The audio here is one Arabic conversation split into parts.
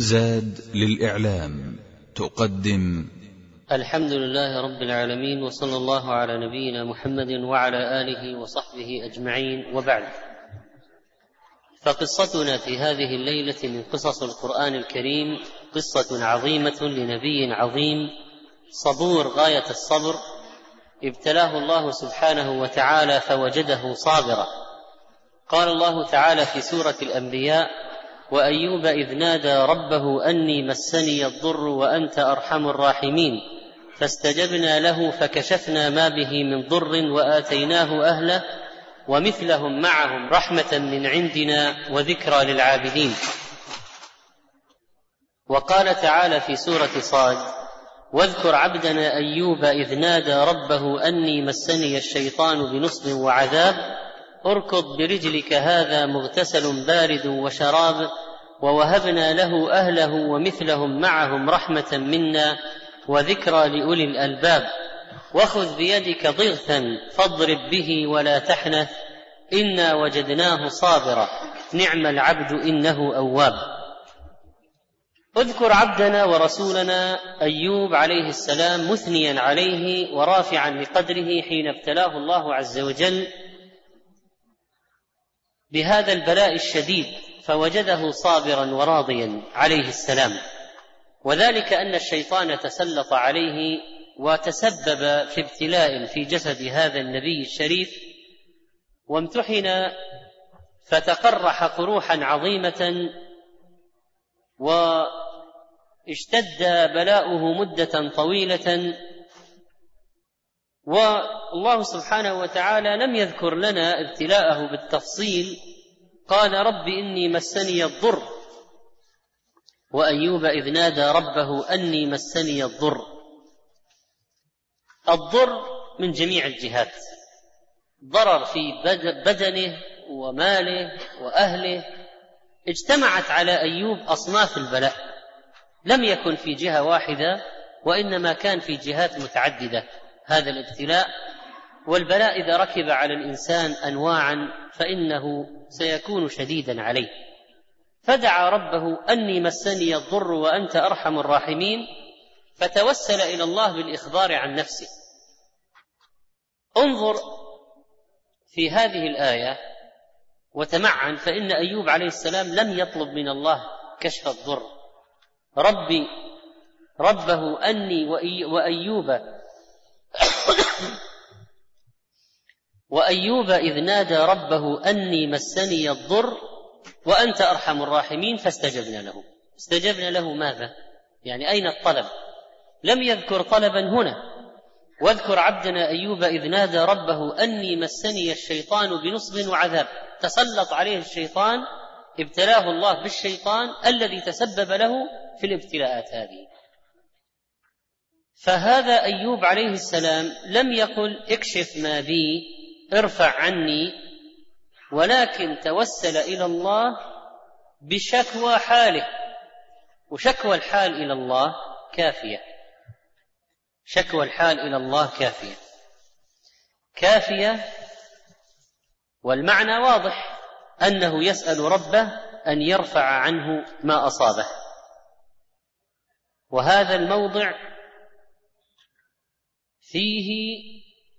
زاد للإعلام تقدم. الحمد لله رب العالمين وصلى الله على نبينا محمد وعلى آله وصحبه أجمعين وبعد. فقصتنا في هذه الليلة من قصص القرآن الكريم قصة عظيمة لنبي عظيم صبور غاية الصبر ابتلاه الله سبحانه وتعالى فوجده صابرا. قال الله تعالى في سورة الأنبياء وأيوب إذ نادى ربه أني مسني الضر وأنت أرحم الراحمين فاستجبنا له فكشفنا ما به من ضر وآتيناه أهله ومثلهم معهم رحمة من عندنا وذكرى للعابدين. وقال تعالى في سورة صاد واذكر عبدنا أيوب إذ نادى ربه أني مسني الشيطان بنصب وعذاب اركض برجلك هذا مغتسل بارد وشراب ووهبنا له أهله ومثلهم معهم رحمة منا وذكرى لأولي الألباب. وخذ بيدك ضغثا فاضرب به ولا تحنث إنا وجدناه صابرا. نعم العبد إنه أواب. اذكر عبدنا ورسولنا أيوب عليه السلام مثنيا عليه ورافعا لقدره حين ابتلاه الله عز وجل. بهذا البلاء الشديد فوجده صابرا وراضيا عليه السلام. وذلك أن الشيطان تسلط عليه وتسبب في ابتلاء في جسد هذا النبي الشريف وامتحن فتقرح قروحا عظيمة واشتد بلاؤه مدة طويلة والله سبحانه وتعالى لم يذكر لنا ابتلاءه بالتفصيل. قال رب إني مسني الضر. وأيوب إذ نادى ربه أني مسني الضر. الضر من جميع الجهات. ضرر في بدنه وماله وأهله. اجتمعت على أيوب أصناف البلاء. لم يكن في جهة واحدة وإنما كان في جهات متعددة. هذا الابتلاء والبلاء إذا ركب على الإنسان انواعا فإنه سيكون شديدا عليه. فدعا ربه أني مسني الضر وأنت أرحم الراحمين فتوسل إلى الله بالإخبار عن نفسه. انظر في هذه الآية وتمعن فإن أيوب عليه السلام لم يطلب من الله كشف الضر. ربي ربه أني وأيوب وأيوب إذ نادى ربه أني مسني الضر وأنت أرحم الراحمين فاستجبنا له. استجبنا له ماذا؟ يعني أين الطلب؟ لم يذكر طلبا هنا. واذكر عبدنا أيوب إذ نادى ربه أني مسني الشيطان بنصب وعذاب. تسلط عليه الشيطان ابتلاه الله بالشيطان الذي تسبب له في الابتلاءات هذه. فهذا أيوب عليه السلام لم يقل اكشف ما بي ارفع عني ولكن توسل إلى الله بشكوى حاله وشكوى الحال إلى الله كافية. شكوى الحال إلى الله كافية. كافية والمعنى واضح أنه يسأل ربه أن يرفع عنه ما أصابه. وهذا الموضع فيه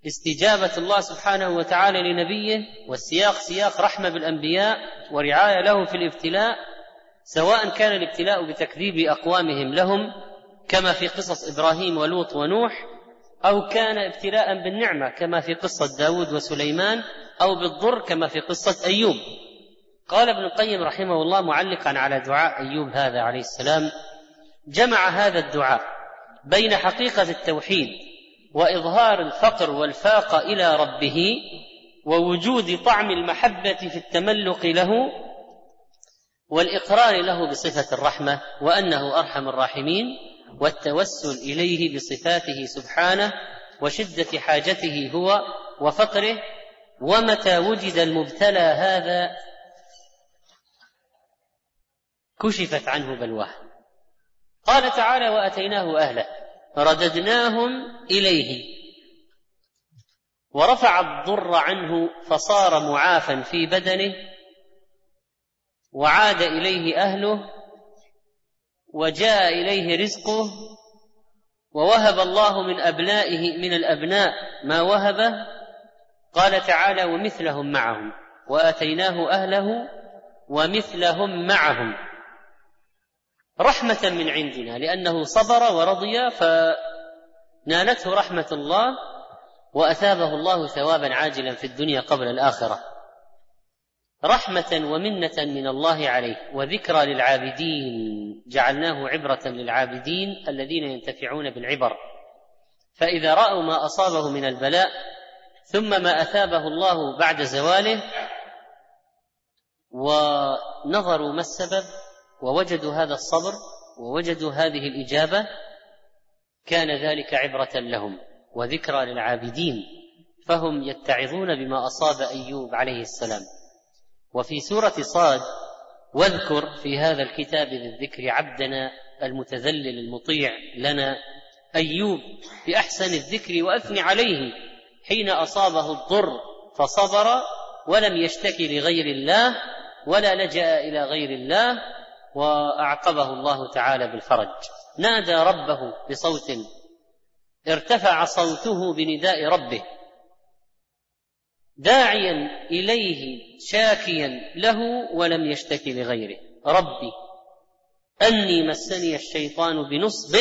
استجابة الله سبحانه وتعالى لنبيه والسياق سياق رحمة بالأنبياء ورعاية له في الابتلاء سواء كان الابتلاء بتكذيب أقوامهم لهم كما في قصص إبراهيم ولوط ونوح أو كان ابتلاء بالنعمة كما في قصة داود وسليمان أو بالضر كما في قصة أيوب. قال ابن القيم رحمه الله معلقا على دعاء أيوب هذا عليه السلام جمع هذا الدعاء بين حقيقة التوحيد وإظهار الفقر والفاقه إلى ربه ووجود طعم المحبة في التملق له والاقرار له بصفة الرحمة وأنه أرحم الراحمين والتوسل إليه بصفاته سبحانه وشدة حاجته هو وفقره ومتى وجد المبتلى هذا كشفت عنه بلواه. قال تعالى وأتيناه أهله. رددناهم إليه. ورفع الضر عنه فصار معافا في بدنه وعاد إليه أهله وجاء إليه رزقه ووهب الله من أبنائه من الأبناء ما وهبه. قال تعالى ومثلهم معهم وآتيناه أهله ومثلهم معهم. رحمة من عندنا لأنه صبر ورضي فنالته رحمة الله وأثابه الله ثوابا عاجلا في الدنيا قبل الآخرة. رحمة ومنة من الله عليه وذكرى للعابدين جعلناه عبرة للعابدين الذين ينتفعون بالعبر. فإذا رأوا ما أصابه من البلاء ثم ما أثابه الله بعد زواله ونظروا ما السبب ووجدوا هذا الصبر ووجدوا هذه الإجابة كان ذلك عبرة لهم وذكرى للعابدين فهم يتعظون بما أصاب أيوب عليه السلام. وفي سورة صاد واذكر في هذا الكتاب بالذكر عبدنا المتذلل المطيع لنا أيوب بأحسن الذكر وأثني عليه حين أصابه الضر فصبر ولم يشتكي لغير الله ولا لجأ إلى غير الله وأعقبه الله تعالى بالفرج. نادى ربه بصوت ارتفع صوته بنداء ربه داعيا إليه شاكيا له ولم يشتكي لغيره. ربي أني مسني الشيطان بنصب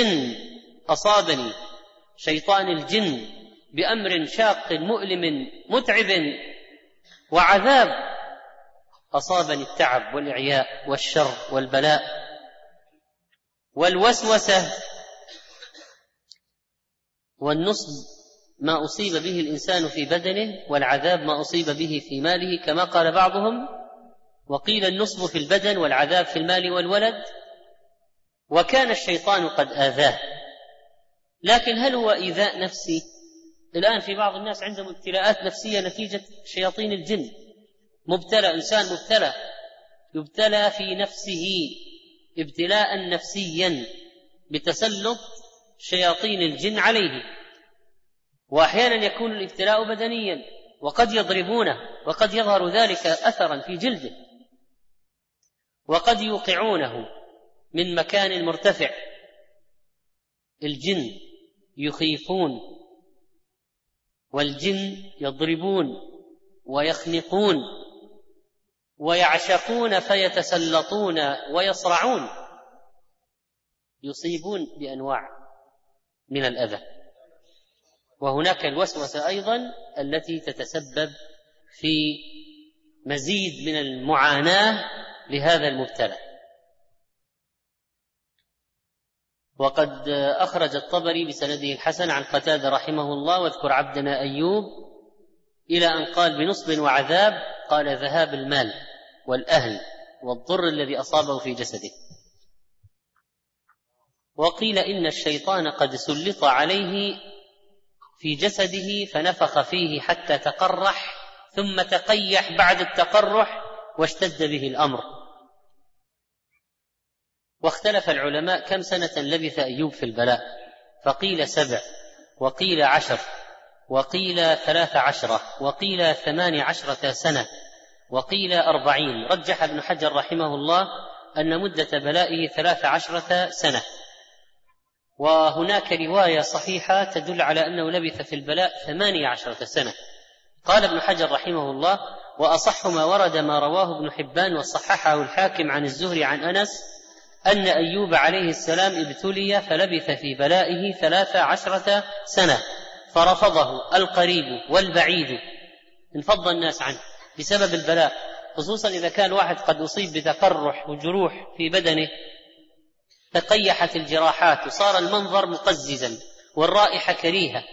أصابني شيطان الجن بأمر شاق مؤلم متعب وعذاب أصابني التعب والإعياء والشر والبلاء والوسوسة والنصب ما أصيب به الإنسان في بدنه والعذاب ما أصيب به في ماله كما قال بعضهم وقيل النصب في البدن والعذاب في المال والولد. وكان الشيطان قد آذاه. لكن هل هو إيذاء نفسي؟ الآن في بعض الناس عندهم ابتلاءات نفسية نتيجة شياطين الجن. مبتلى إنسان مبتلى يبتلى في نفسه ابتلاء نفسيا بتسلط شياطين الجن عليه. واحيانا يكون الابتلاء بدنيا وقد يضربونه وقد يظهر ذلك اثرا في جلده. وقد يوقعونه من مكان مرتفع. الجن يخيفون والجن يضربون ويخنقون. ويعشقون فيتسلطون ويصرعون. يصيبون بأنواع من الأذى. وهناك الوسوسة أيضا التي تتسبب في مزيد من المعاناة لهذا المبتلى. وقد أخرج الطبري بسنده الحسن عن قتادة رحمه الله واذكر عبدنا أيوب إلى أن قال بنصب وعذاب قال ذهاب المال. والأهل والضر الذي أصابه في جسده. وقيل إن الشيطان قد سلط عليه في جسده فنفخ فيه حتى تقرح ثم تقيح بعد التقرح واشتد به الأمر. واختلف العلماء كم سنة لبث أيوب في البلاء. فقيل سبع وقيل عشر وقيل ثلاث عشرة وقيل ثمان عشرة سنة. وقيل أربعين. رجح ابن حجر رحمه الله أن مدة بلائه ثلاث عشرة سنة. وهناك رواية صحيحة تدل على أنه لبث في البلاء ثمانية عشرة سنة. قال ابن حجر رحمه الله وأصح ما ورد ما رواه ابن حبان وصححه الحاكم عن الزهري عن أنس أن أيوب عليه السلام ابتلي فلبث في بلائه ثلاث عشرة سنة فرفضه القريب والبعيد. انفض الناس عنه. بسبب البلاء خصوصا إذا كان واحد قد أصيب بتقرح وجروح في بدنه تقيحت الجراحات وصار المنظر مقززا والرائحة كريهة.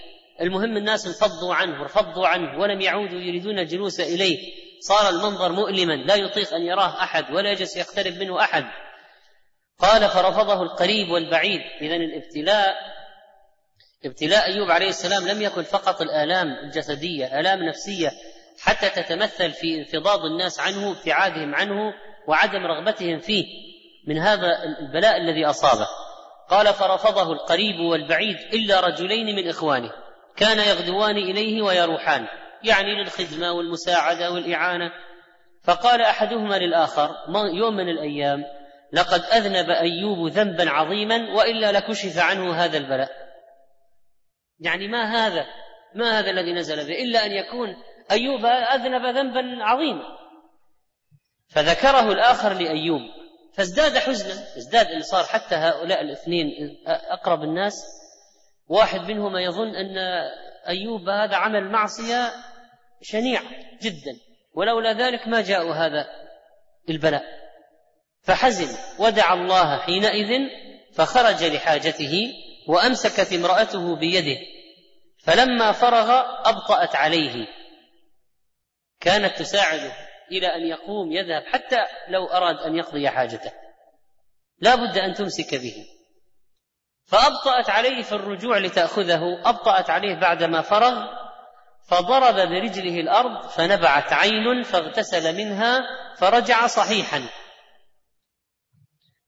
المهم الناس انفضوا عنه ورفضوا عنه ولم يعودوا يريدون الجلوس إليه. صار المنظر مؤلما لا يطيق أن يراه أحد ولا يجلس يقترب منه أحد. قال فرفضه القريب والبعيد. إذا الابتلاء ابتلاء أيوب عليه السلام لم يكن فقط الآلام الجسدية آلام نفسية حتى تتمثل في انفضاض الناس عنه ابتعادهم عنه وعدم رغبتهم فيه من هذا البلاء الذي أصابه. قال فرفضه القريب والبعيد إلا رجلين من إخوانه. كان يغدوان إليه ويروحان يعني للخدمة والمساعدة والإعانة. فقال أحدهما للآخر يوم من الأيام لقد أذنب أيوب ذنبا عظيما وإلا لكشف عنه هذا البلاء. يعني ما هذا ما هذا الذي نزل به؟ إلا أن يكون أيوب أذنب ذنبا عظيما. فذكره الآخر لأيوب. فازداد حزنا ازداد ان صار حتى هؤلاء الاثنين أقرب الناس. واحد منهما يظن أن أيوب هذا عمل معصية شنيع جدا. ولولا ذلك ما جاءوا هذا البلاء. فحزن ودعا الله حينئذ فخرج لحاجته وامسكت امرأته بيده. فلما فرغ أبطأت عليه. كانت تساعده إلى أن يقوم يذهب حتى لو أراد أن يقضي حاجته. لا بد أن تمسك به. فأبطأت عليه في الرجوع لتأخذه أبطأت عليه بعدما فرغ فضرب برجله الأرض فنبعت عين فاغتسل منها فرجع صحيحا.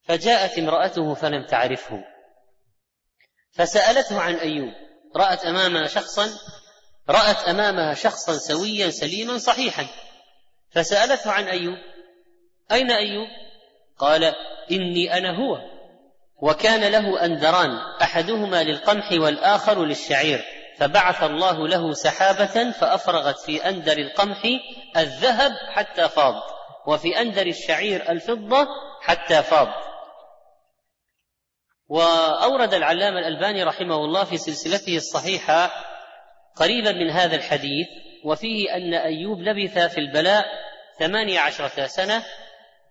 فجاءت امرأته فلم تعرفه. فسألته عن أيوب رأت امامها شخصا رأت امامها شخصا سويا سليما صحيحا فسألته عن أيوب أين أيوب؟ قال إني أنا هو وكان له أندران أحدهما للقمح والآخر للشعير فبعث الله له سحابة فأفرغت في أندر القمح الذهب حتى فاض وفي أندر الشعير الفضة حتى فاض. وأورد العلامة الألباني رحمه الله في سلسلته الصحيحة قريبا من هذا الحديث وفيه أن أيوب لبث في البلاء ثمانيه عشرة سنة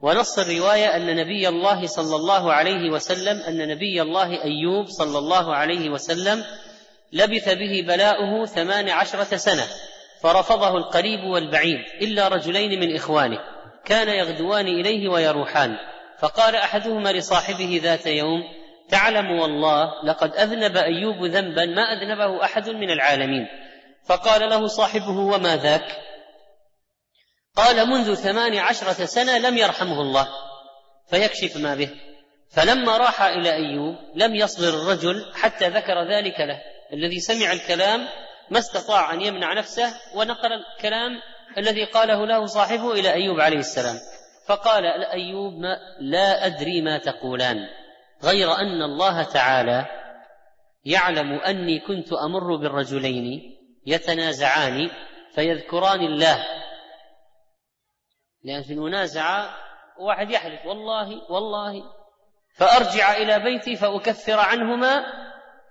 ونص الرواية أن نبي الله صلى الله عليه وسلم أن نبي الله أيوب صلى الله عليه وسلم لبث به بلاؤه ثمان عشرة سنة فرفضه القريب والبعيد إلا رجلين من إخوانه كان يغدوان إليه ويروحان فقال أحدهما لصاحبه ذات يوم تعلم والله لقد أذنب أيوب ذنبا ما أذنبه أحد من العالمين. فقال له صاحبه وما ذاك؟ قال منذ ثمان عشرة سنة لم يرحمه الله فيكشف ما به. فلما راح إلى أيوب لم يصبر الرجل حتى ذكر ذلك له. الذي سمع الكلام ما استطاع أن يمنع نفسه ونقل الكلام الذي قاله له صاحبه إلى أيوب عليه السلام. فقال أيوب ما لا أدري ما تقولان. غير أن الله تعالى يعلم أني كنت أمر بالرجلين يتنازعان فيذكران الله. لأن في المنازعة واحد يحلف والله والله. فأرجع إلى بيتي فأكفر عنهما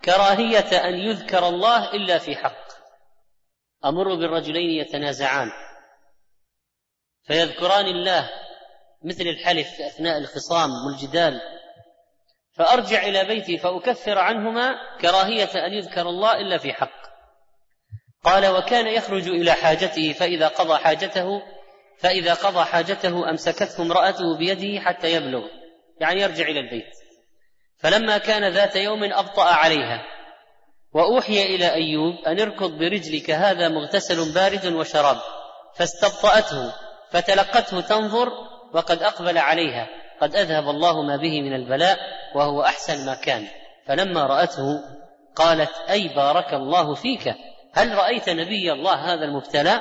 كراهية أن يذكر الله إلا في حق. أمر بالرجلين يتنازعان فيذكران الله مثل الحلف في أثناء الخصام والجدال. فأرجع إلى بيتي فأكفر عنهما كراهية أن يذكر الله إلا في حق. قال وكان يخرج إلى حاجته فإذا قضى حاجته فإذا قضى حاجته أمسكته امرأته بيده حتى يبلغ يعني يرجع إلى البيت. فلما كان ذات يوم أبطأ عليها. وأوحي إلى أيوب أن اركض برجلك هذا مغتسل بارد وشراب. فاستبطأته فتلقته تنظر وقد أقبل عليها. قد أذهب الله ما به من البلاء وهو أحسن ما كان. فلما رأته قالت أي بارك الله فيك. هل رأيت نبي الله هذا المبتلى؟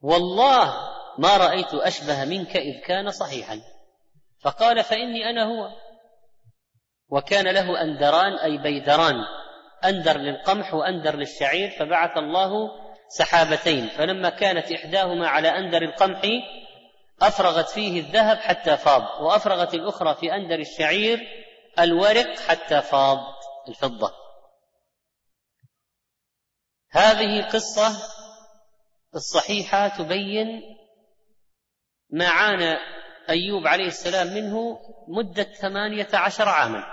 والله ما رأيت أشبه منك إذ كان صحيحا. فقال فإني أنا هو. وكان له أندران أي بيدران أندر للقمح وأندر للشعير فبعث الله سحابتين. فلما كانت إحداهما على أندر القمح أفرغت فيه الذهب حتى فاض وأفرغت الأخرى في أندر الشعير الورق حتى فاض الفضة. هذه قصة الصحيحة تبين ما عانى أيوب عليه السلام منه مدة ثمانية عشر عاما.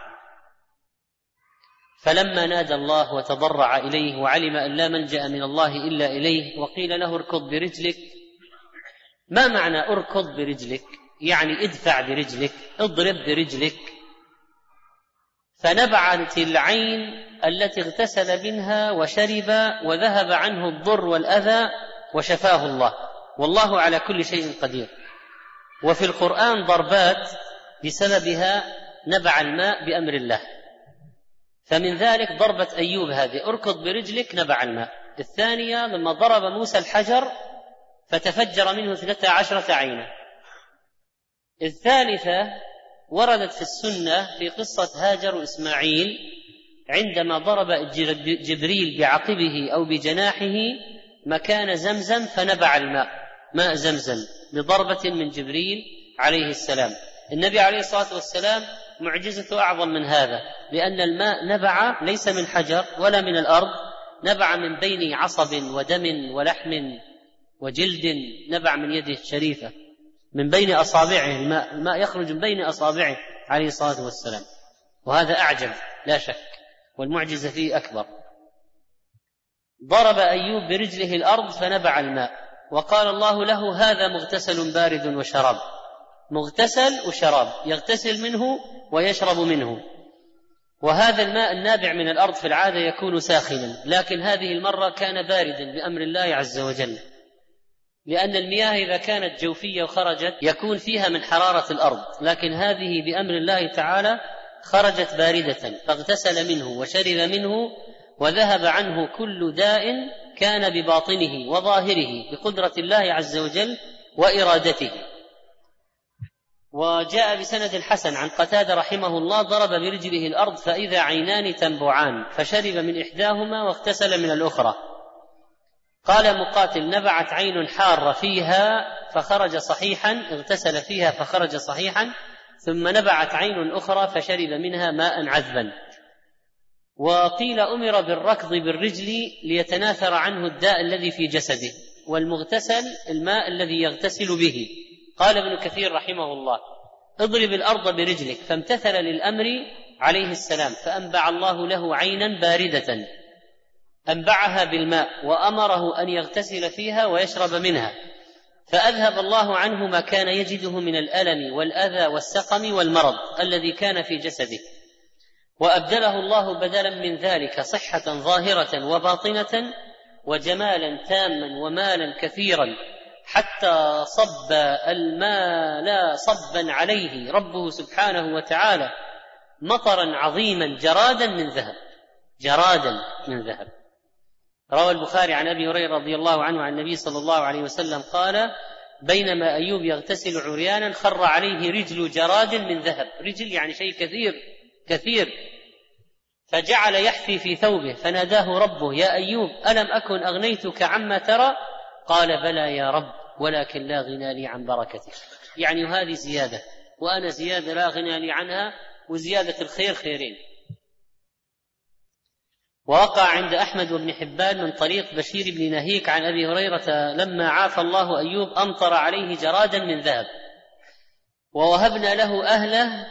فلما نادى الله وتضرع إليه وعلم أن لا ملجأ من الله إلا إليه وقيل له اركض برجلك ما معنى اركض برجلك؟ يعني ادفع برجلك اضرب برجلك. فنبعت العين التي اغتسل منها وشرب وذهب عنه الضر والأذى وشفاه الله. والله على كل شيء قدير. وفي القرآن ضربات بسببها نبع الماء بأمر الله. فمن ذلك ضربة أيوب هذه. اركض برجلك نبع الماء. الثانية لما ضرب موسى الحجر فتفجر منه اثنتا عشرة عينا. الثالثة وردت في السنة في قصة هاجر وإسماعيل عندما ضرب جبريل بعقبه أو بجناحه مكان زمزم فنبع الماء ماء زمزم بضربة من جبريل عليه السلام. النبي عليه الصلاة والسلام معجزته أعظم من هذا لأن الماء نبع ليس من حجر ولا من الأرض نبع من بين عصب ودم ولحم وجلد نبع من يده الشريفة من بين أصابعه الماء الماء يخرج من بين أصابعه عليه الصلاة والسلام. وهذا أعجب لا شك والمعجزة فيه أكبر. ضرب أيوب برجله الأرض فنبع الماء وقال الله له هذا مغتسل بارد وشراب. مغتسل وشراب يغتسل منه ويشرب منه. وهذا الماء النابع من الأرض في العادة يكون ساخنا لكن هذه المرة كان باردا بأمر الله عز وجل. لأن المياه إذا كانت جوفية وخرجت يكون فيها من حرارة الأرض لكن هذه بأمر الله تعالى خرجت باردة فاغتسل منه وشرب منه وذهب عنه كل داء كان بباطنه وظاهره بقدرة الله عز وجل وإرادته. وجاء بسند الحسن عن قتادة رحمه الله ضرب برجله الأرض فإذا عينان تنبعان فشرب من إحداهما واغتسل من الأخرى. قال مقاتل نبعت عين حارة فيها فخرج صحيحا اغتسل فيها فخرج صحيحا ثم نبعت عين أخرى فشرب منها ماء عذبا. وقيل أمر بالركض بالرجل ليتناثر عنه الداء الذي في جسده والمغتسل الماء الذي يغتسل به. قال ابن كثير رحمه الله اضرب الأرض برجلك فامتثل للأمر عليه السلام فأنبع الله له عينا باردة. أنبعها بالماء وأمره أن يغتسل فيها ويشرب منها فأذهب الله عنه ما كان يجده من الألم والأذى والسقم والمرض الذي كان في جسده. وأبدله الله بدلا من ذلك صحة ظاهرة وباطنة وجمالا تاما ومالا كثيرا حتى صب المال صبا عليه. ربه سبحانه وتعالى مطرا عظيما جرادا من ذهب جرادا من ذهب. روى البخاري عن أبي هريرة رضي الله عنه عن النبي صلى الله عليه وسلم قال بينما أيوب يغتسل عريانا خر عليه رجل جراد من ذهب. رجل يعني شيء كثير كثير. فجعل يحفي في ثوبه فناداه ربه يا أيوب ألم أكن أغنيتك عما ترى؟ قال بلى يا رب ولكن لا غنى لي عن بركتك يعني هذه زيادة وأنا زيادة لا غنى لي عنها وزيادة الخير خيرين. ووقع عند أحمد وابن حبان من طريق بشير بن نهيك عن أبي هريرة لما عافى الله أيوب أمطر عليه جرادا من ذهب. ووهبنا له أهله.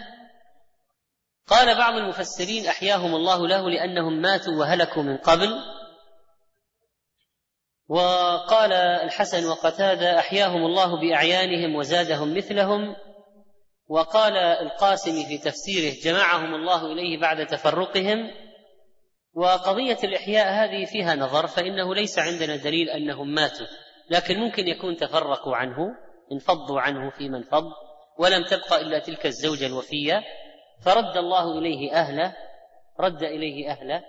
قال بعض المفسرين أحياهم الله له لأنهم ماتوا وهلكوا من قبل. وقال الحسن وقتادة أحياهم الله بأعيانهم وزادهم مثلهم. وقال القاسم في تفسيره جمعهم الله إليه بعد تفرقهم. وقضية الإحياء هذه فيها نظر فإنه ليس عندنا دليل أنهم ماتوا لكن ممكن يكون تفرقوا عنه انفضوا عنه فيما انفض ولم تبقى إلا تلك الزوجة الوفية فرد الله إليه أهله رد إليه أهله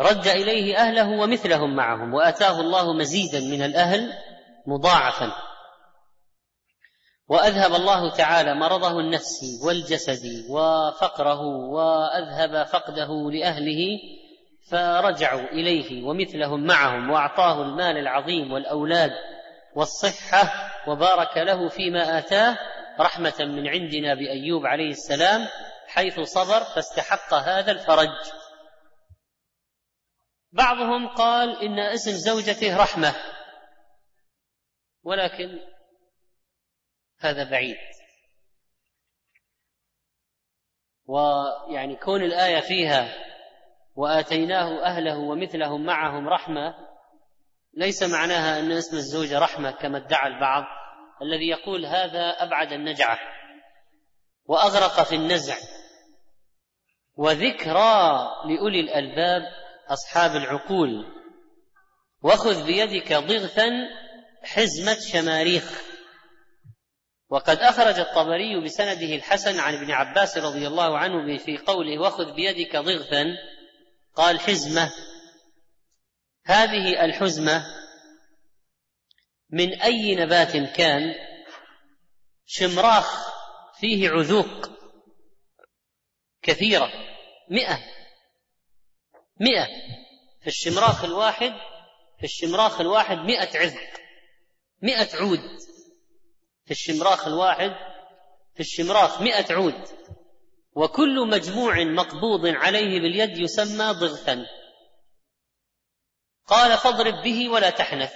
رد إليه أهله ومثلهم معهم وأتاه الله مزيدا من الأهل مضاعفا. وأذهب الله تعالى مرضه النفسي والجسدي وفقره وأذهب فقده لأهله فرجعوا إليه ومثلهم معهم وأعطاه المال العظيم والأولاد والصحة وبارك له فيما آتاه رحمة من عندنا بأيوب عليه السلام حيث صبر فاستحق هذا الفرج. بعضهم قال إن اسم زوجته رحمة ولكن هذا بعيد. ويعني كون الآية فيها وآتيناه أهله ومثلهم معهم رحمة ليس معناها أن اسم الزوجه رحمة كما ادعى البعض الذي يقول هذا أبعد النجعة وأغرق في النزع. وذكرى لأولي الألباب أصحاب العقول. وخذ بيدك ضغثا حزمة شماريخ. وقد أخرج الطبري بسنده الحسن عن ابن عباس رضي الله عنه في قوله وخذ بيدك ضغثا قال حزمة هذه الحزمة من أي نبات كان؟ شمراخ فيه عذوق كثيرة مئة مئة. في الشمراخ الواحد في الشمراخ الواحد مئة عذق مئة عود. في الشمراخ الواحد في الشمراخ مئة عود. وكل مجموع مقبوض عليه باليد يسمى ضغثا. قال فاضرب به ولا تحنث.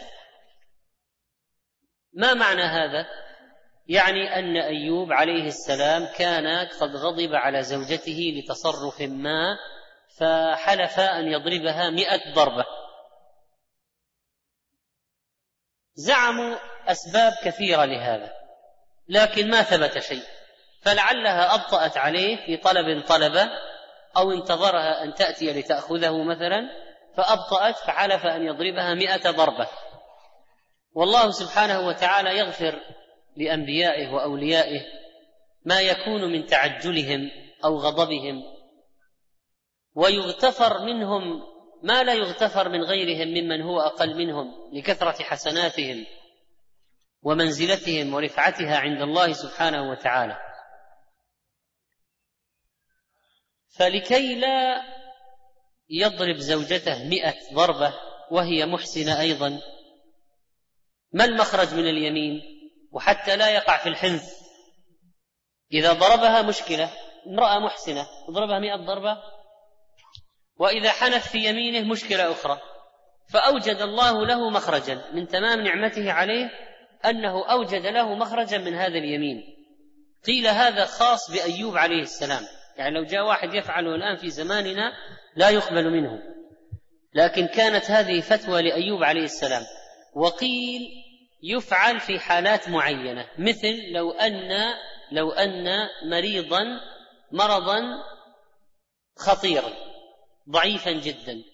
ما معنى هذا؟ يعني أن أيوب عليه السلام كان قد غضب على زوجته لتصرف ما فحلف أن يضربها مئة ضربة. زعموا أسباب كثيرة لهذا لكن ما ثبت شيء فلعلها أبطأت عليه في طلب طلبه أو انتظرها أن تأتي لتأخذه مثلا فأبطأت فحلف أن يضربها مئة ضربة. والله سبحانه وتعالى يغفر لأنبيائه وأوليائه ما يكون من تعجلهم أو غضبهم ويغتفر منهم ما لا يغتفر من غيرهم ممن هو أقل منهم لكثرة حسناتهم ومنزلتهم ورفعتها عند الله سبحانه وتعالى. فلكي لا يضرب زوجته مئة ضربة وهي محسنة أيضا ما المخرج من اليمين؟ وحتى لا يقع في الحنث. إذا ضربها مشكلة امرأة محسنة ضربها مئة ضربة وإذا حنث في يمينه مشكلة أخرى. فأوجد الله له مخرجا من تمام نعمته عليه أنه أوجد له مخرجا من هذا اليمين. قيل هذا خاص بأيوب عليه السلام. يعني لو جاء واحد يفعله الآن في زماننا لا يقبل منه. لكن كانت هذه فتوى لأيوب عليه السلام. وقيل يفعل في حالات معينة. مثل لو أن لو أن مريضا مرضا خطيرا. ضعيفا جدا.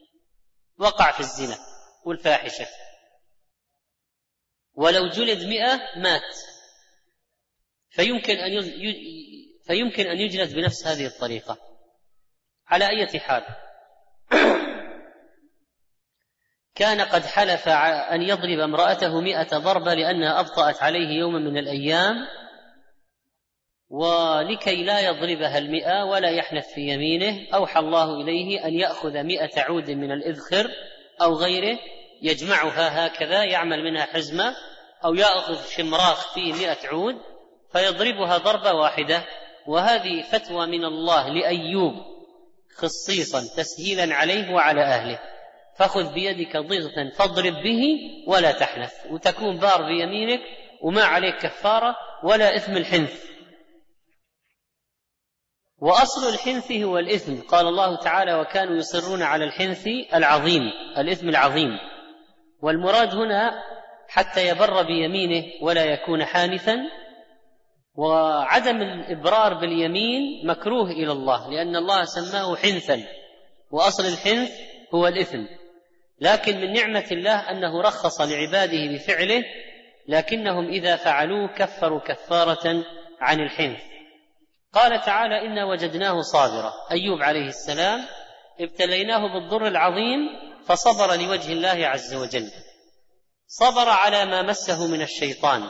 وقع في الزنا والفاحشة. ولو جلد مئة مات. فيمكن أن فيمكن أن يجلد بنفس هذه الطريقة. على أي حال. كان قد حلف أن يضرب امرأته مئة ضربة لأنها أبطأت عليه يوما من الأيام. ولكي لا يضربها المئة ولا يحنث في يمينه أوحى الله إليه أن يأخذ مئة عود من الإذخر أو غيره يجمعها هكذا يعمل منها حزمة أو يأخذ شمراخ فيه مئة عود فيضربها ضربة واحدة. وهذه فتوى من الله لأيوب خصيصا تسهيلا عليه وعلى أهله. فخذ بيدك ضغثا فاضرب به ولا تحنث وتكون بار بيمينك وما عليك كفارة ولا إثم الحنث. وأصل الحنث هو الإثم. قال الله تعالى وكانوا يصرون على الحنث العظيم الإثم العظيم. والمراد هنا حتى يبر بيمينه ولا يكون حانثا. وعدم الإبرار باليمين مكروه إلى الله لأن الله سماه حنثا. وأصل الحنث هو الإثم. لكن من نعمة الله أنه رخص لعباده بفعله لكنهم إذا فعلوه كفروا كفارة عن الحنث. قال تعالى إنا وجدناه صابرا. أيوب عليه السلام ابتليناه بالضر العظيم فصبر لوجه الله عز وجل. صبر على ما مسه من الشيطان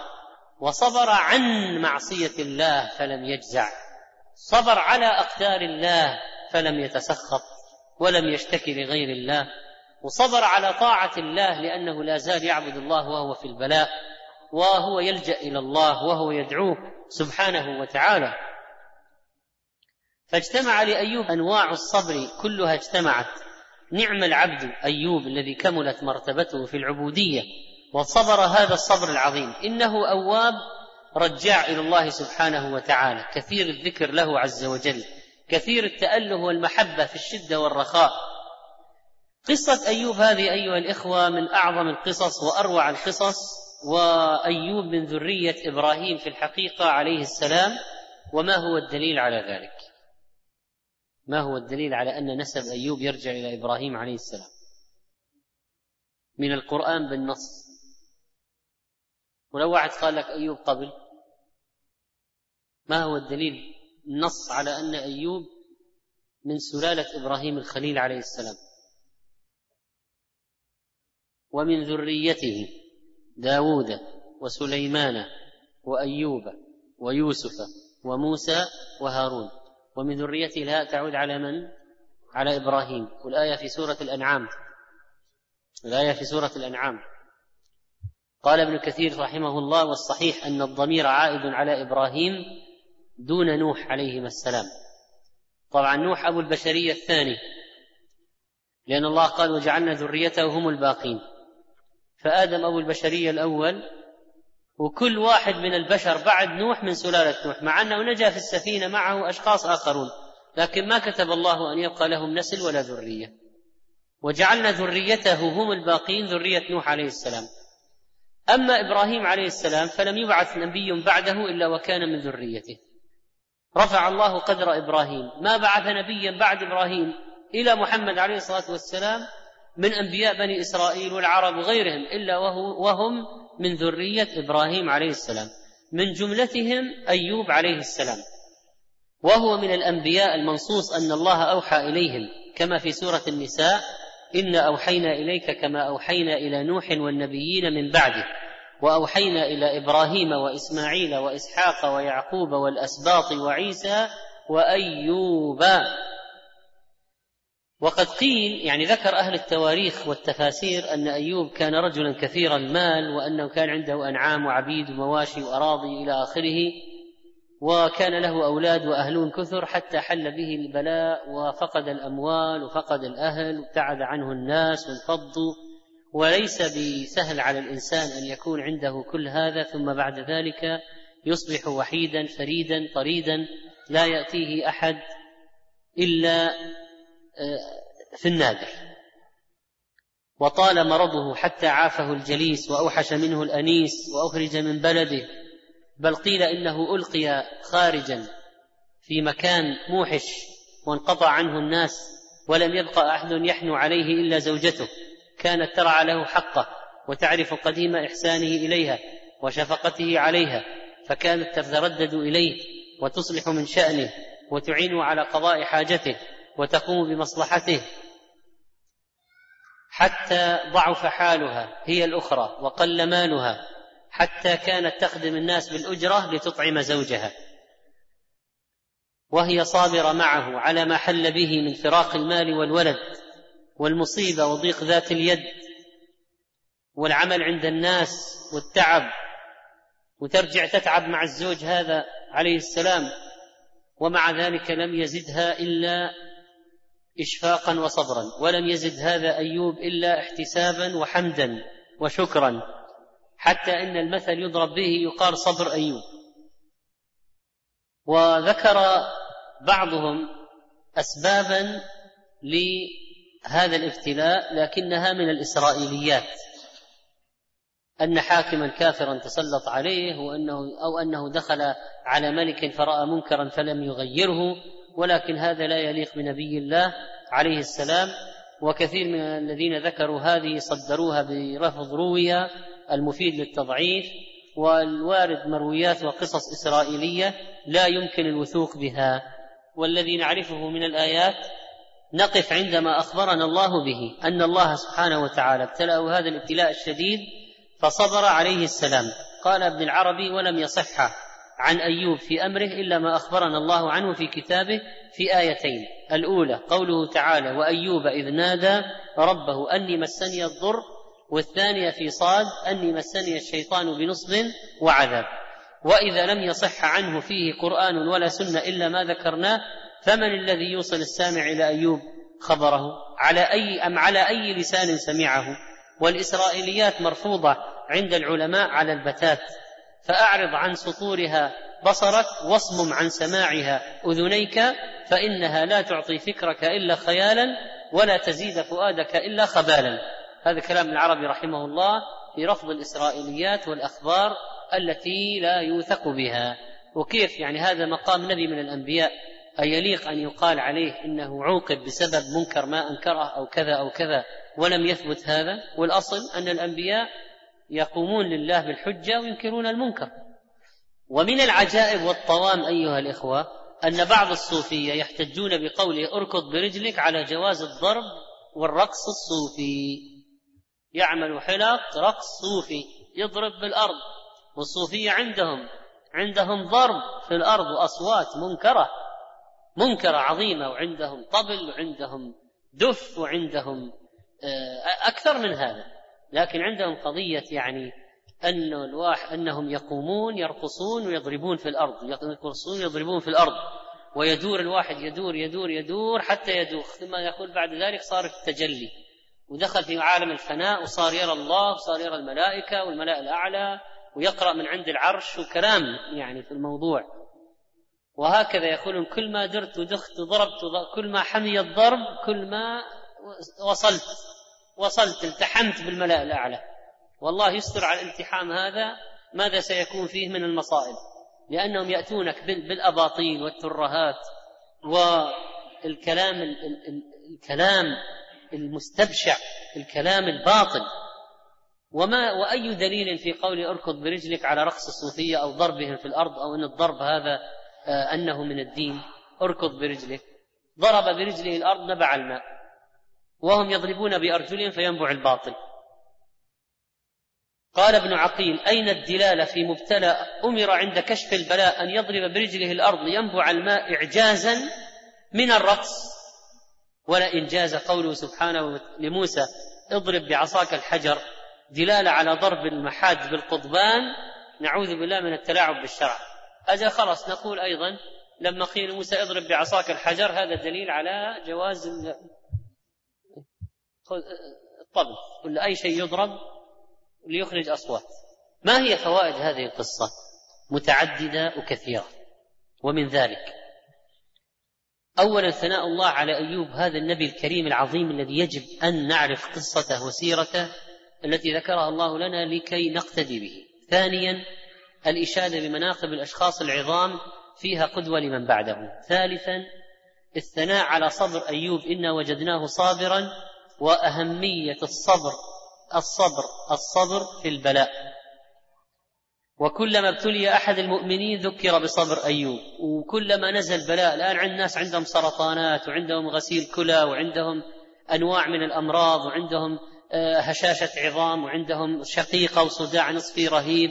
وصبر عن معصية الله فلم يجزع صبر على أقدار الله فلم يتسخط ولم يشتكي لغير الله وصبر على طاعة الله لأنه لا زال يعبد الله وهو في البلاء وهو يلجأ إلى الله وهو يدعوه سبحانه وتعالى. فاجتمع لأيوب أنواع الصبر كلها اجتمعت. نعم العبد أيوب الذي كملت مرتبته في العبودية وصبر هذا الصبر العظيم. إنه أواب رجاع إلى الله سبحانه وتعالى. كثير الذكر له عز وجل. كثير التأله والمحبة في الشدة والرخاء. قصة أيوب هذه أيها الإخوة من أعظم القصص وأروع القصص. وأيوب من ذرية إبراهيم في الحقيقة عليه السلام. وما هو الدليل على ذلك؟ ما هو الدليل على أن نسب أيوب يرجع إلى إبراهيم عليه السلام؟ من القرآن بالنص. ولو واحد قال لك أيوب قبل ما هو الدليل؟ النص على أن أيوب من سلالة إبراهيم الخليل عليه السلام. ومن ذريته داود وسليمان وأيوب ويوسف وموسى وهارون. ومن ذريته الهاء تعود على من؟ على إبراهيم. والآية في سورة الأنعام. الآية في سورة الأنعام. قال ابن كثير رحمه الله والصحيح أن الضمير عائد على إبراهيم دون نوح عليهما السلام. طبعا نوح أبو البشرية الثاني. لأن الله قال وجعلنا ذريته هم الباقين. فآدم أبو البشرية الأول وكل واحد من البشر بعد نوح من سلالة نوح مع أنه نجا في السفينة معه أشخاص آخرون لكن ما كتب الله أن يبقى لهم نسل ولا ذرية. وجعلنا ذريته هم الباقين ذرية نوح عليه السلام. أما إبراهيم عليه السلام فلم يبعث نبي بعده إلا وكان من ذريته. رفع الله قدر إبراهيم. ما بعث نبيا بعد إبراهيم إلى محمد عليه الصلاة والسلام من أنبياء بني إسرائيل والعرب وغيرهم إلا وهو وهم من ذرية إبراهيم عليه السلام من جملتهم أيوب عليه السلام. وهو من الأنبياء المنصوص أن الله أوحى إليهم كما في سورة النساء إنا أوحينا إليك كما أوحينا إلى نوح والنبيين من بعده وأوحينا إلى إبراهيم وإسماعيل وإسحاق ويعقوب والأسباط وعيسى وأيوب. وقد قيل يعني ذكر أهل التواريخ والتفاسير أن أيوب كان رجلا كثير المال وأنه كان عنده أنعام وعبيد ومواشي وأراضي إلى آخره وكان له أولاد وأهلون كثر حتى حل به البلاء وفقد الأموال وفقد الأهل وابتعد عنه الناس وانفضوا. وليس بسهل على الإنسان أن يكون عنده كل هذا ثم بعد ذلك يصبح وحيدا فريدا طريدا لا يأتيه أحد إلا في النادر. وطال مرضه حتى عافه الجليس وأوحش منه الأنيس وأخرج من بلده بل قيل إنه ألقي خارجا في مكان موحش وانقطع عنه الناس ولم يبقى أحد يحنو عليه إلا زوجته كانت ترعى له حقه وتعرف قديم إحسانه إليها وشفقته عليها فكانت تتردد إليه وتصلح من شأنه وتعين على قضاء حاجته. وتقوم بمصلحته حتى ضعف حالها هي الأخرى وقل مالها حتى كانت تخدم الناس بالأجرة لتطعم زوجها. وهي صابرة معه على ما حل به من فراق المال والولد والمصيبة وضيق ذات اليد والعمل عند الناس والتعب. وترجع تتعب مع الزوج هذا عليه السلام ومع ذلك لم يزدها إلا إشفاقا وصبرا. ولم يزد هذا أيوب إلا احتسابا وحمدا وشكرا. حتى إن المثل يضرب به يقال صبر أيوب. وذكر بعضهم أسبابا لهذا الابتلاء لكنها من الإسرائيليات. أن حاكما كافرا تسلط عليه وأنه أو أنه دخل على ملك فراى منكرا فلم يغيره. ولكن هذا لا يليق بنبي الله عليه السلام وكثير من الذين ذكروا هذه صدروها برفض روية المفيد للتضعيف والوارد مرويات وقصص إسرائيلية لا يمكن الوثوق بها. والذي نعرفه من الآيات نقف عندما أخبرنا الله به أن الله سبحانه وتعالى ابتلأه هذا الابتلاء الشديد فصبر عليه السلام. قال ابن العربي ولم يصح عن أيوب في أمره إلا ما أخبرنا الله عنه في كتابه في آيتين. الأولى قوله تعالى وأيوب إذ نادى ربه أني مسني الضر والثانية في صاد أني مسني الشيطان بنصب وعذاب. وإذا لم يصح عنه فيه قرآن ولا سنة إلا ما ذكرناه فمن الذي يوصل السامع إلى أيوب خبره؟ على أي أم على أي لسان سمعه؟ والإسرائيليات مرفوضة عند العلماء على البتات. فأعرض عن سطورها بصرك واصمم عن سماعها أذنيك فإنها لا تعطي فكرك إلا خيالا ولا تزيد فؤادك إلا خبالا. هذا كلام العربي رحمه الله في رفض الإسرائيليات والأخبار التي لا يوثق بها. وكيف يعني هذا مقام نبي من الأنبياء؟ أيليق أن يقال عليه إنه عوقب بسبب منكر ما أنكره أو كذا أو كذا ولم يثبت هذا؟ والأصل أن الأنبياء يقومون لله بالحجة وينكرون المنكر. ومن العجائب والطوام أيها الإخوة أن بعض الصوفية يحتجون بقوله اركض برجلك على جواز الضرب والرقص الصوفي. يعمل حلق رقص صوفي يضرب بالأرض. والصوفية عندهم عندهم ضرب في الأرض وأصوات منكرة منكرة عظيمة وعندهم طبل وعندهم دف وعندهم آه، أكثر من هذا. لكن عندهم قضية يعني أن الواح أنهم يقومون يرقصون ويضربون في الأرض يرقصون يضربون في الأرض. ويدور الواحد يدور يدور يدور حتى يدوخ. ثم يقول بعد ذلك صار التجلي. ودخل في عالم الفناء وصار يرى الله وصار يرى الملائكة والملائكة الأعلى ويقرأ من عند العرش وكلام يعني في الموضوع. وهكذا يقولون كل ما درت ودخت وضربت كل ما حمي الضرب كل ما وصلت. وصلت التحمت بالملأ الأعلى. والله يستر على الالتحام هذا ماذا سيكون فيه من المصائب. لأنهم يأتونك بالأباطيل والترهات والكلام الكلام المستبشع الكلام الباطل. وما وأي دليل في قول اركض برجلك على رقص الصوفية أو ضربهم في الأرض أو إن الضرب هذا آه، أنه من الدين؟ اركض برجلك. ضرب برجله الأرض نبع الماء. وهم يضربون بأرجلهم فينبع الباطل. قال ابن عقيل أين الدلالة في مبتلى أمر عند كشف البلاء أن يضرب برجله الأرض لينبع الماء إعجازا من الرقص؟ ولا إنجاز قوله سبحانه لموسى اضرب بعصاك الحجر. دلالة على ضرب المحاج بالقضبان نعوذ بالله من التلاعب بالشرع. أجل خلاص نقول أيضا لما قيل موسى اضرب بعصاك الحجر هذا دليل على جواز الطبل ولا أي شيء يضرب ليخرج أصوات. ما هي فوائد هذه القصة؟ متعددة وكثيرة. ومن ذلك اولا ثناء الله على أيوب هذا النبي الكريم العظيم الذي يجب أن نعرف قصته وسيرته التي ذكرها الله لنا لكي نقتدي به. ثانيا الإشادة بمناقب الأشخاص العظام فيها قدوة لمن بعده. ثالثا الثناء على صبر أيوب إنا وجدناه صابرا وأهمية الصبر الصبر الصبر في البلاء. وكلما ابتلي أحد المؤمنين ذكر بصبر أيوب. وكلما نزل بلاء الآن عند الناس عندهم سرطانات وعندهم غسيل كلى وعندهم أنواع من الأمراض وعندهم آه، هشاشة عظام وعندهم شقيقة وصداع نصفي رهيب.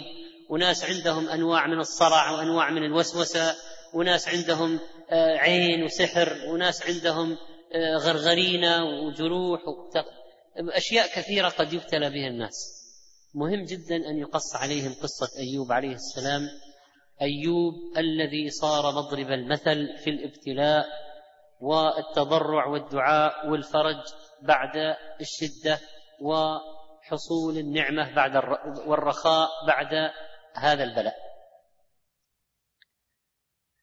وناس عندهم أنواع من الصرع وأنواع من الوسوسة. وناس عندهم آه، عين وسحر. وناس عندهم غرغرينه وجروح أشياء كثيرة قد يبتلى بها الناس. مهم جدا أن يقص عليهم قصة أيوب عليه السلام. أيوب الذي صار مضرب المثل في الابتلاء والتضرع والدعاء والفرج بعد الشدة وحصول النعمة بعد والرخاء بعد هذا البلاء.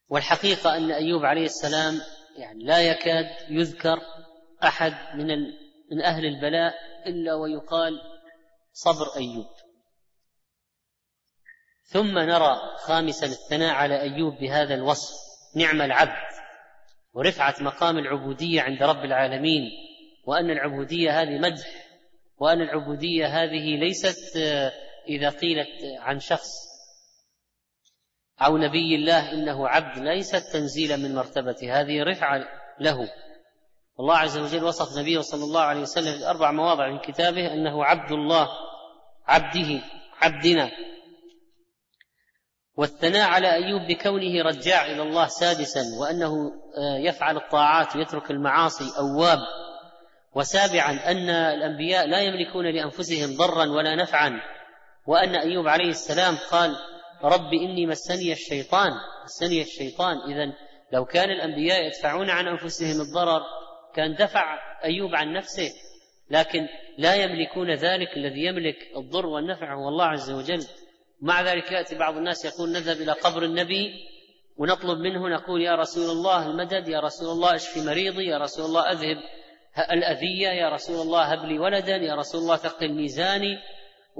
والحقيقة أن أيوب عليه السلام يعني لا يكاد يذكر أحد من من أهل البلاء إلا ويقال صبر أيوب. ثم نرى خامسا الثناء على أيوب بهذا الوصف نعم العبد ورفعة مقام العبودية عند رب العالمين وأن العبودية هذه مدح وأن العبودية هذه ليست إذا قيلت عن شخص أو نبي الله إنه عبد ليست تنزيلا من مرتبته هذه رفعة له. الله عز وجل وصف نبيه صلى الله عليه وسلم في أربع مواضع من كتابه أنه عبد الله عبده عبدنا. والثناء على أيوب بكونه رجاع إلى الله سادسا وأنه آه، يفعل الطاعات ويترك المعاصي أواب. وسابعا أن الأنبياء لا يملكون لأنفسهم ضرا ولا نفعا. وأن أيوب عليه السلام قال رب إني مسني الشيطان مسني الشيطان. إذا لو كان الأنبياء يدفعون عن أنفسهم الضرر كان دفع أيوب عن نفسه. لكن لا يملكون ذلك الذي يملك الضر والنفع هو الله عز وجل. مع ذلك يأتي بعض الناس يقول نذهب إلى قبر النبي ونطلب منه نقول يا رسول الله المدد يا رسول الله اشفي مريضي يا رسول الله أذهب الأذية يا رسول الله هب لي ولدا يا رسول الله ثقل ميزاني.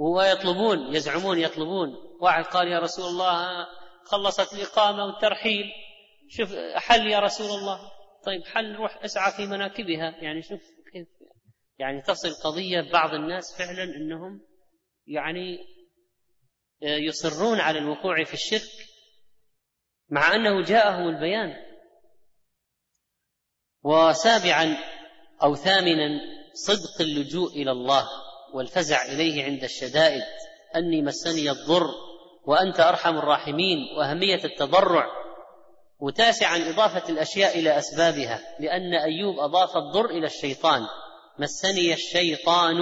ويطلبون يزعمون يطلبون. واحد قال يا رسول الله خلصت الإقامة والترحيل. شوف حل يا رسول الله. طيب حل روح اسعى في مناكبها. يعني شوف كيف يعني تصل قضية بعض الناس فعلا إنهم يعني آه، يصرون على الوقوع في الشرك مع أنه جاءهم البيان. وسابعا أو ثامنا صدق اللجوء إلى الله. والفزع إليه عند الشدائد. أني مسني الضر وأنت أرحم الراحمين وأهمية التضرع. وتاسعا إضافة الأشياء إلى أسبابها لأن أيوب أضاف الضر إلى الشيطان. مسني الشيطان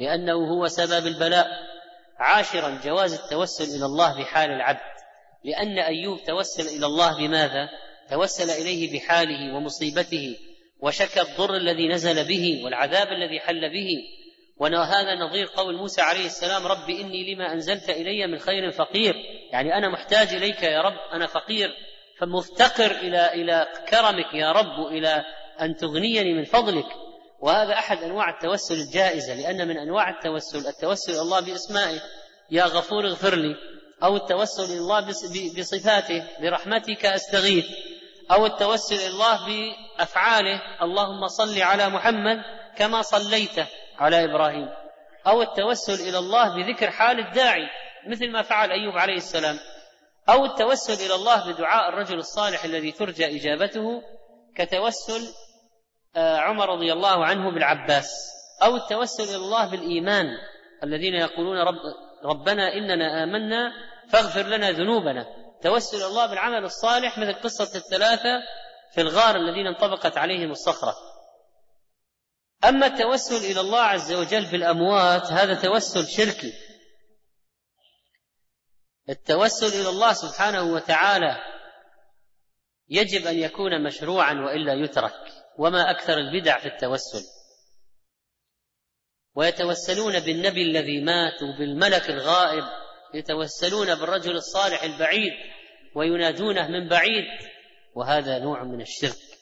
لأنه هو سبب البلاء. عاشرا جواز التوسل إلى الله بحال العبد. لأن أيوب توسل إلى الله بماذا؟ توسل إليه بحاله ومصيبته. وشكى الضر الذي نزل به والعذاب الذي حل به. وهذا نظير قول موسى عليه السلام رب إني لما أنزلت إلي من خير فقير. يعني أنا محتاج إليك يا رب أنا فقير. فمفتقر إلى إلى كرمك يا رب إلى أن تغنيني من فضلك. وهذا أحد أنواع التوسل الجائزة لأن من أنواع التوسل التوسل إلى الله بأسمائه يا غفور اغفر لي. أو التوسل إلى الله بصفاته برحمتك أستغيث. أو التوسل إلى الله بأفعاله اللهم صل على محمد كما صليت على إبراهيم أو التوسل إلى الله بذكر حال الداعي مثل ما فعل أيوب عليه السلام أو التوسل إلى الله بدعاء الرجل الصالح الذي ترجى إجابته كتوسل آه، عمر رضي الله عنه بالعباس أو التوسل إلى الله بالإيمان الذين يقولون رب ربنا إننا آمنا فاغفر لنا ذنوبنا توسل الله بالعمل الصالح مثل قصة الثلاثة في الغار الذين انطبقت عليهم الصخرة. أما التوسل إلى الله عز وجل بالأموات هذا توسل شركي. التوسل إلى الله سبحانه وتعالى يجب أن يكون مشروعا وإلا يترك وما أكثر البدع في التوسل. ويتوسلون بالنبي الذي مات وبالملك الغائب يتوسلون بالرجل الصالح البعيد وينادونه من بعيد وهذا نوع من الشرك.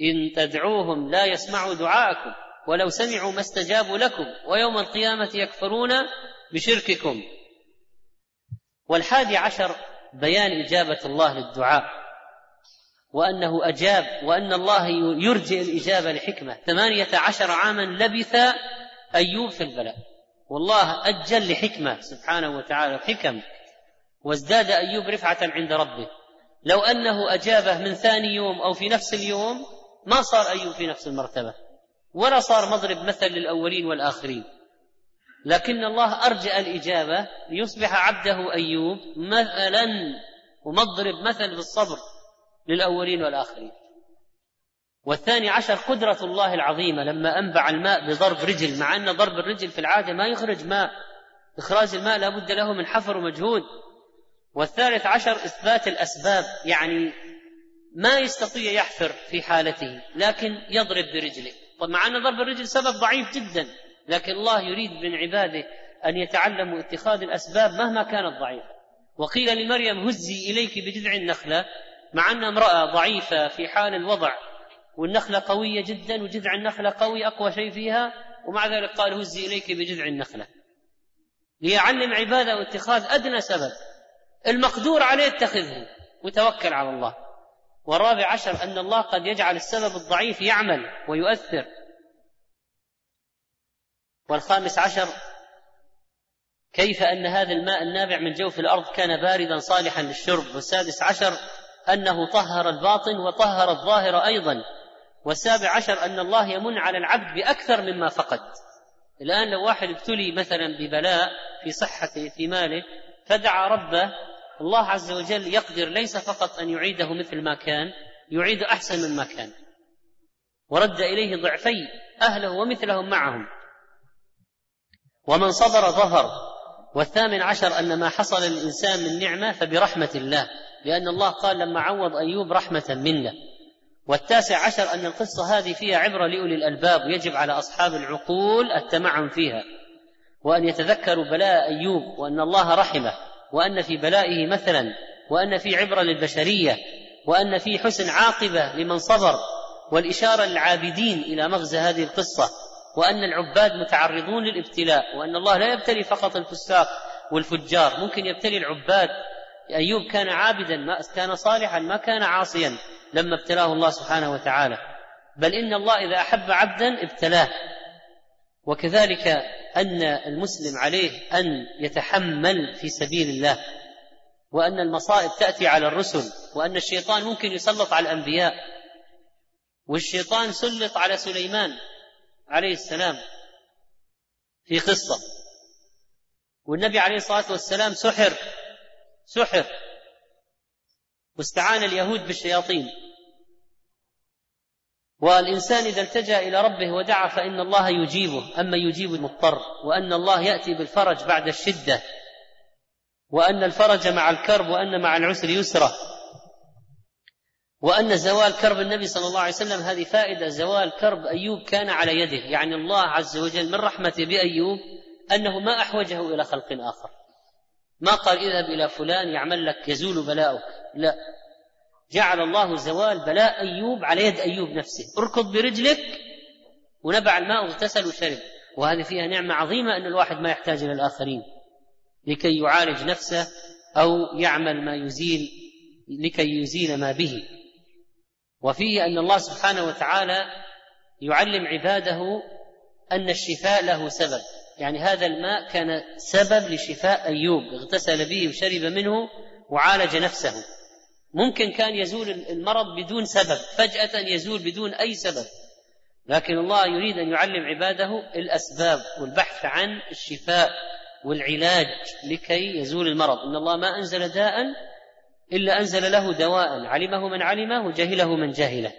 إن تدعوهم لا يسمعوا دعاءكم ولو سمعوا ما استجابوا لكم ويوم القيامة يكفرون بشرككم. والحادي عشر بيان إجابة الله للدعاء وأنه أجاب وأن الله يرجئ الإجابة لحكمة. ثمانية عشر عاما لبث أيوب في البلاء. والله أجل لحكمة سبحانه وتعالى حكم وازداد أيوب رفعة عند ربه. لو أنه أجابه من ثاني يوم أو في نفس اليوم ما صار ايوب في نفس المرتبة ولا صار مضرب مثل للأولين والآخرين. لكن الله ارجأ الإجابة ليصبح عبده أيوب مثلا ومضرب مثل بالصبر للأولين والآخرين. والثاني عشر قدرة الله العظيمة لما أنبع الماء بضرب رجل مع أن ضرب الرجل في العادة ما يخرج ماء إخراج الماء لا بد له من حفر ومجهود. والثالث عشر إثبات الأسباب يعني ما يستطيع يحفر في حالته لكن يضرب برجله. طب مع أن ضرب الرجل سبب ضعيف جدا لكن الله يريد من عباده أن يتعلموا اتخاذ الأسباب مهما كانت ضعيفة. وقيل لمريم هزي إليك بجذع النخلة مع أن امرأة ضعيفة في حال الوضع والنخلة قوية جدا وجذع النخلة قوي أقوى شيء فيها ومع ذلك قال هزي إليك بجذع النخلة. ليعلم عباده اتخاذ أدنى سبب. المقدور عليه اتخذه. وتوكل على الله. والرابع عشر أن الله قد يجعل السبب الضعيف يعمل ويؤثر. والخامس عشر كيف أن هذا الماء النابع من جوف الأرض كان باردا صالحا للشرب. والسادس عشر أنه طهر الباطن وطهر الظاهر أيضا. والسابع عشر أن الله يمن على العبد بأكثر مما فقد. الآن لو واحد ابتلي مثلا ببلاء في صحته في ماله فدعا ربه الله عز وجل يقدر ليس فقط أن يعيده مثل ما كان يعيد أحسن مما كان. ورد إليه ضعفي أهله ومثلهم معهم. ومن صبر ظهر. والثامن عشر أن ما حصل للإنسان من نعمة فبرحمة الله لأن الله قال لما عوض أيوب رحمة منا والتاسع عشر أن القصة هذه فيها عبرة لأولي الألباب ويجب على أصحاب العقول التمعن فيها وأن يتذكروا بلاء أيوب وأن الله رحمه. وأن في بلائه مثلا وأن في عبرة للبشرية وأن في حسن عاقبة لمن صبر والإشارة للعابدين إلى مغزى هذه القصة وأن العباد متعرضون للابتلاء وأن الله لا يبتلي فقط الفساق والفجار ممكن يبتلي العباد. أيوب كان عابدا ما كان صالحا ما كان عاصيا لما ابتلاه الله سبحانه وتعالى. بل إن الله إذا أحب عبدا ابتلاه. وكذلك أن المسلم عليه أن يتحمل في سبيل الله وأن المصائب تأتي على الرسل وأن الشيطان ممكن يسلط على الأنبياء والشيطان سلط على سليمان عليه السلام في قصة. والنبي عليه الصلاة والسلام سحر سحر واستعان اليهود بالشياطين. والإنسان إذا التجأ إلى ربه ودعا فإن الله يجيبه أما يجيب المضطر وأن الله يأتي بالفرج بعد الشدة وأن الفرج مع الكرب وأن مع العسر يسرا وأن زوال كرب النبي صلى الله عليه وسلم هذه فائدة زوال كرب أيوب كان على يده. يعني الله عز وجل من رحمته بأيوب أنه ما أحوجه إلى خلق آخر. ما قال اذهب إلى فلان يعمل لك يزول بلاؤك. لا جعل الله زوال بلاء أيوب على يد أيوب نفسه. اركض برجلك ونبع الماء واغتسل وشرب. وهذه فيها نعمة عظيمة أن الواحد ما يحتاج إلى الآخرين. لكي يعالج نفسه أو يعمل ما يزيل لكي يزيل ما به. وفيه أن الله سبحانه وتعالى يعلم عباده أن الشفاء له سبب. يعني هذا الماء كان سبب لشفاء أيوب. اغتسل به وشرب منه وعالج نفسه. ممكن كان يزول المرض بدون سبب فجأة يزول بدون أي سبب. لكن الله يريد أن يعلم عباده الأسباب والبحث عن الشفاء والعلاج لكي يزول المرض. إن الله ما أنزل داء إلا أنزل له دواء علمه من علمه وجهله من جهله.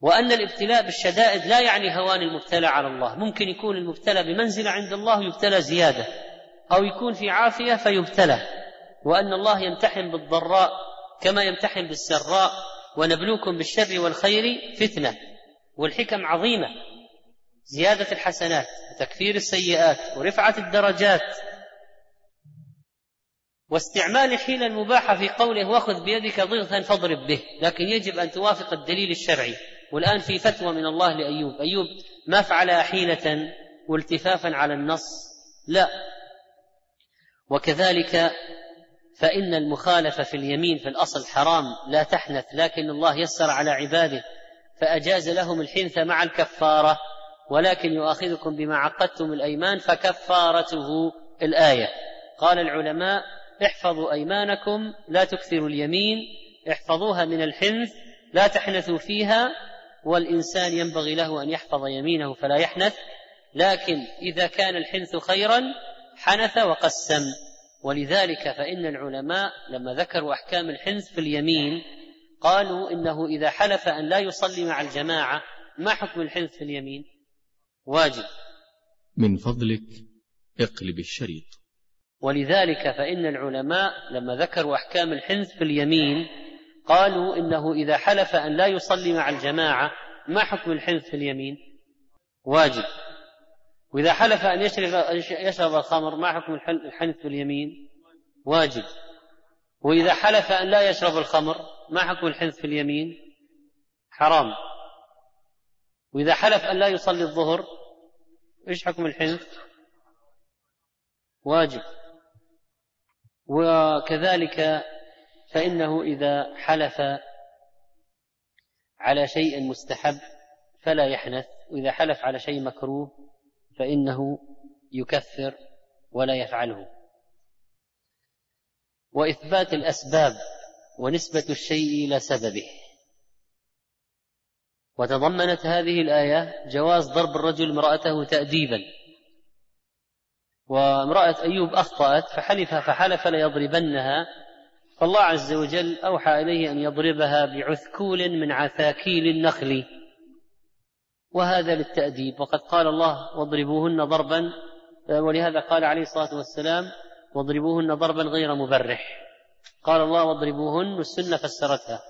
وأن الابتلاء بالشدائد لا يعني هوان المبتلى على الله. ممكن يكون المبتلى بمنزلة عند الله يبتلى زيادة أو يكون في عافية فيبتلى. وأن الله يمتحن بالضراء كما يمتحن بالسراء ونبلوكم بالشر والخير فتنة والحكم عظيمة. زيادة الحسنات وتكفير السيئات ورفعة الدرجات. واستعمال الحيلة المباحة في قوله وخذ بيدك ضغثا فاضرب به. لكن يجب أن توافق الدليل الشرعي. والآن في فتوى من الله لأيوب. أيوب ما فعل حيلة والتفافا على النص؟ لا. وكذلك فإن المخالفة في اليمين في الأصل حرام لا تحنث لكن الله يسر على عباده فأجاز لهم الحنث مع الكفارة ولكن يؤاخذكم بما عقدتم الأيمان فكفارته الآية. قال العلماء احفظوا أيمانكم لا تكثروا اليمين احفظوها من الحنث لا تحنثوا فيها والإنسان ينبغي له أن يحفظ يمينه فلا يحنث لكن إذا كان الحنث خيرا حنث وقسم. ولذلك فإن العلماء لما ذكروا أحكام الحنث في اليمين قالوا إنه إذا حلف أن لا يصلي مع الجماعة ما حكم الحنث في اليمين؟ واجب. من فضلك اقلب الشريط. ولذلك فإن العلماء لما ذكروا أحكام الحنث في اليمين قالوا إنه إذا حلف أن لا يصلي مع الجماعة ما حكم الحنث في اليمين؟ واجب. وإذا حلف أن يشرب يشرب الخمر ما حكم الحنث باليمين؟ واجب وإذا حلف أن لا يشرب الخمر ما حكم الحنث في اليمين؟ حرام وإذا حلف أن لا يصلي الظهر إيش حكم الحنث؟ واجب وكذلك فإنه إذا حلف على شيء مستحب فلا يحنث وإذا حلف على شيء مكروه فإنه يكفر ولا يفعله. وإثبات الأسباب ونسبة الشيء إلى سببه. وتضمنت هذه الآية جواز ضرب الرجل امرأته تأديبا. وامرأة أيوب أخطأت فحلف فحلف ليضربنها فالله عز وجل أوحى إليه أن يضربها بعثكول من عثاكيل النخل. وهذا للتأديب وقد قال الله واضربوهن ضربا ولهذا قال عليه الصلاة والسلام واضربوهن ضربا غير مبرح. قال الله واضربوهن والسنة فسرتها.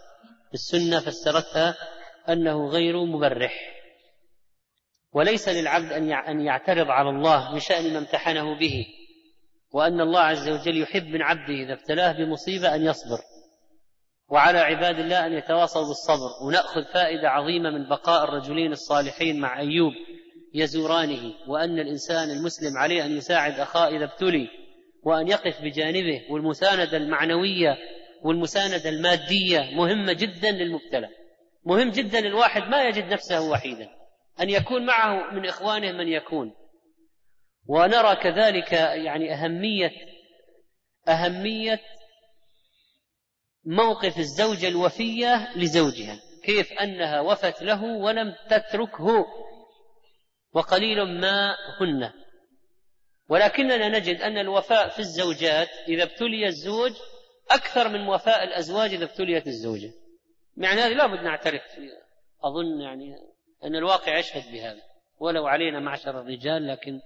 السنة فسرتها أنه غير مبرح. وليس للعبد أن يعترض على الله بشأن ما امتحنه به وأن الله عز وجل يحب من عبده إذا ابتلاه بمصيبة أن يصبر. وعلى عباد الله أن يتواصوا بالصبر ونأخذ فائدة عظيمة من بقاء الرجلين الصالحين مع أيوب يزورانه وأن الإنسان المسلم عليه أن يساعد أخاه إذا ابتلي وأن يقف بجانبه والمساندة المعنوية والمساندة المادية مهمة جدا للمبتلى. مهم جدا الواحد ما يجد نفسه وحيدا. أن يكون معه من إخوانه من يكون. ونرى كذلك يعني اهميه أهمية موقف الزوجة الوفية لزوجها. كيف أنها وفت له ولم تتركه. وقليل ما هن. ولكننا نجد أن الوفاء في الزوجات إذا ابتلي الزوج أكثر من وفاء الأزواج إذا ابتليت الزوجة. معنى هذا لابد نعترف. أظن يعني أن الواقع يشهد بهذا. ولو علينا معشر الرجال لكن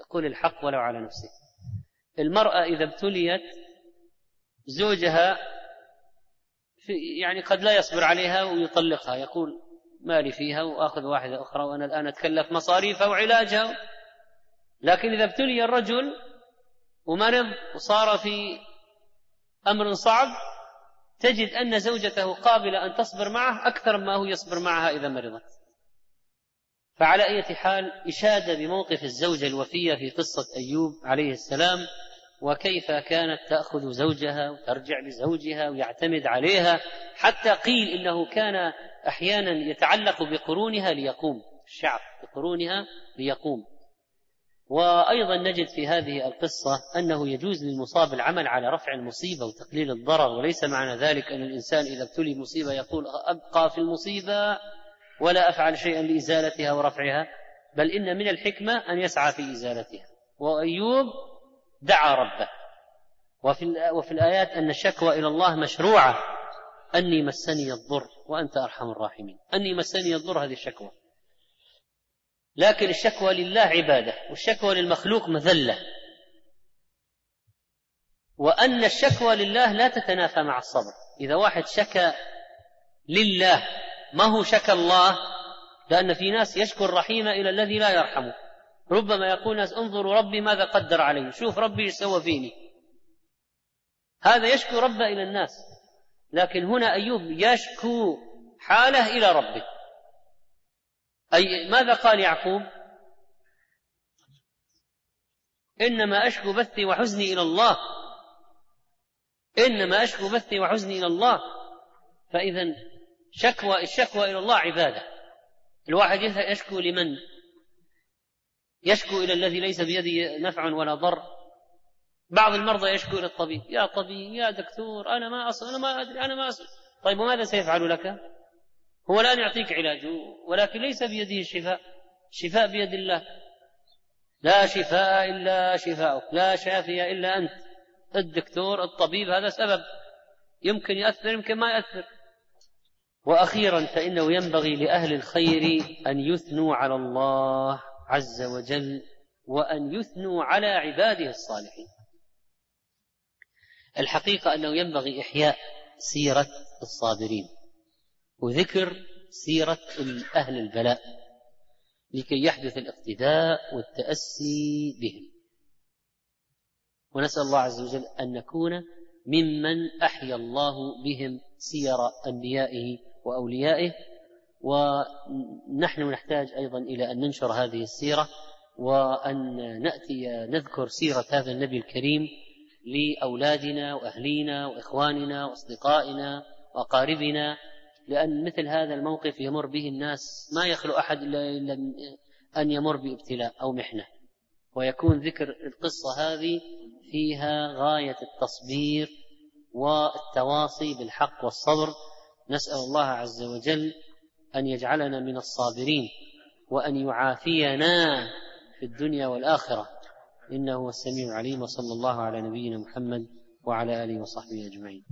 يقول الحق ولو على نفسه. المرأة إذا ابتليت زوجها يعني قد لا يصبر عليها ويطلقها يقول مالي فيها وآخذ واحدة أخرى وأنا الآن أتكلف مصاريفها وعلاجها. لكن إذا ابتلي الرجل ومرض وصار في أمر صعب تجد أن زوجته قابلة أن تصبر معه أكثر ما هو يصبر معها إذا مرضت. فعلى أي حال إشادة بموقف الزوجة الوفية في قصة أيوب عليه السلام وكيف كانت تأخذ زوجها وترجع لزوجها ويعتمد عليها حتى قيل إنه كان أحيانا يتعلق بقرونها ليقوم الشعب بقرونها ليقوم. وأيضا نجد في هذه القصة أنه يجوز للمصاب العمل على رفع المصيبة وتقليل الضرر وليس معنى ذلك أن الإنسان إذا ابتلي مصيبة يقول أبقى في المصيبة ولا أفعل شيئا لإزالتها ورفعها بل إن من الحكمة أن يسعى في إزالتها. وأيوب دعا ربه. وفي وفي الآيات أن الشكوى إلى الله مشروعة. أني مسني الضر وأنت أرحم الراحمين. أني مسني الضر هذه الشكوى. لكن الشكوى لله عبادة والشكوى للمخلوق مذلة. وأن الشكوى لله لا تتنافى مع الصبر. إذا واحد شكى لله ما هو شكى الله؟ لأن في ناس يشكو الرحيم إلى الذي لا يرحمه. ربما يقول ناس انظروا ربي ماذا قدر علي شوف ربي إيش سوى فيني. هذا يشكو ربه إلى الناس. لكن هنا أيوب يشكو حاله إلى ربه. أي ماذا قال يعقوب؟ إنما أشكو بثي وحزني إلى الله. إنما أشكو بثي وحزني إلى الله. فإذا شكوى الشكوى إلى الله عبادة. الواحد يشكو لمن؟ يشكو إلى الذي ليس بيده نفع ولا ضر. بعض المرضى يشكو إلى الطبيب. يا طبيب يا دكتور أنا ما أصل أنا ما أدري أنا ما أصل طيب وماذا سيفعل لك؟ هو الآن يعطيك علاجه ولكن ليس بيده الشفاء الشفاء بيد الله. لا شفاء إلا شفاؤك لا شافي إلا أنت. الدكتور الطبيب هذا سبب. يمكن يأثر يمكن ما يأثر وأخيرا فإنه ينبغي لأهل الخير أن يثنوا على الله. عز وجل وأن يثنوا على عباده الصالحين. الحقيقة أنه ينبغي إحياء سيرة الصابرين وذكر سيرة أهل البلاء لكي يحدث الاقتداء والتأسي بهم. ونسأل الله عز وجل أن نكون ممن أحيا الله بهم سير أنبيائه وأوليائه ونحن نحتاج أيضا إلى أن ننشر هذه السيرة وأن نأتي نذكر سيرة هذا النبي الكريم لأولادنا وأهلينا وإخواننا وأصدقائنا وأقاربنا لأن مثل هذا الموقف يمر به الناس ما يخلو أحد إلا أن يمر بابتلاء أو محنة. ويكون ذكر القصة هذه فيها غاية التصبير والتواصي بالحق والصبر. نسأل الله عز وجل أن يجعلنا من الصابرين وأن يعافينا في الدنيا والآخرة. إنه هو السميع العليم وصلى الله على نبينا محمد وعلى آله وصحبه أجمعين.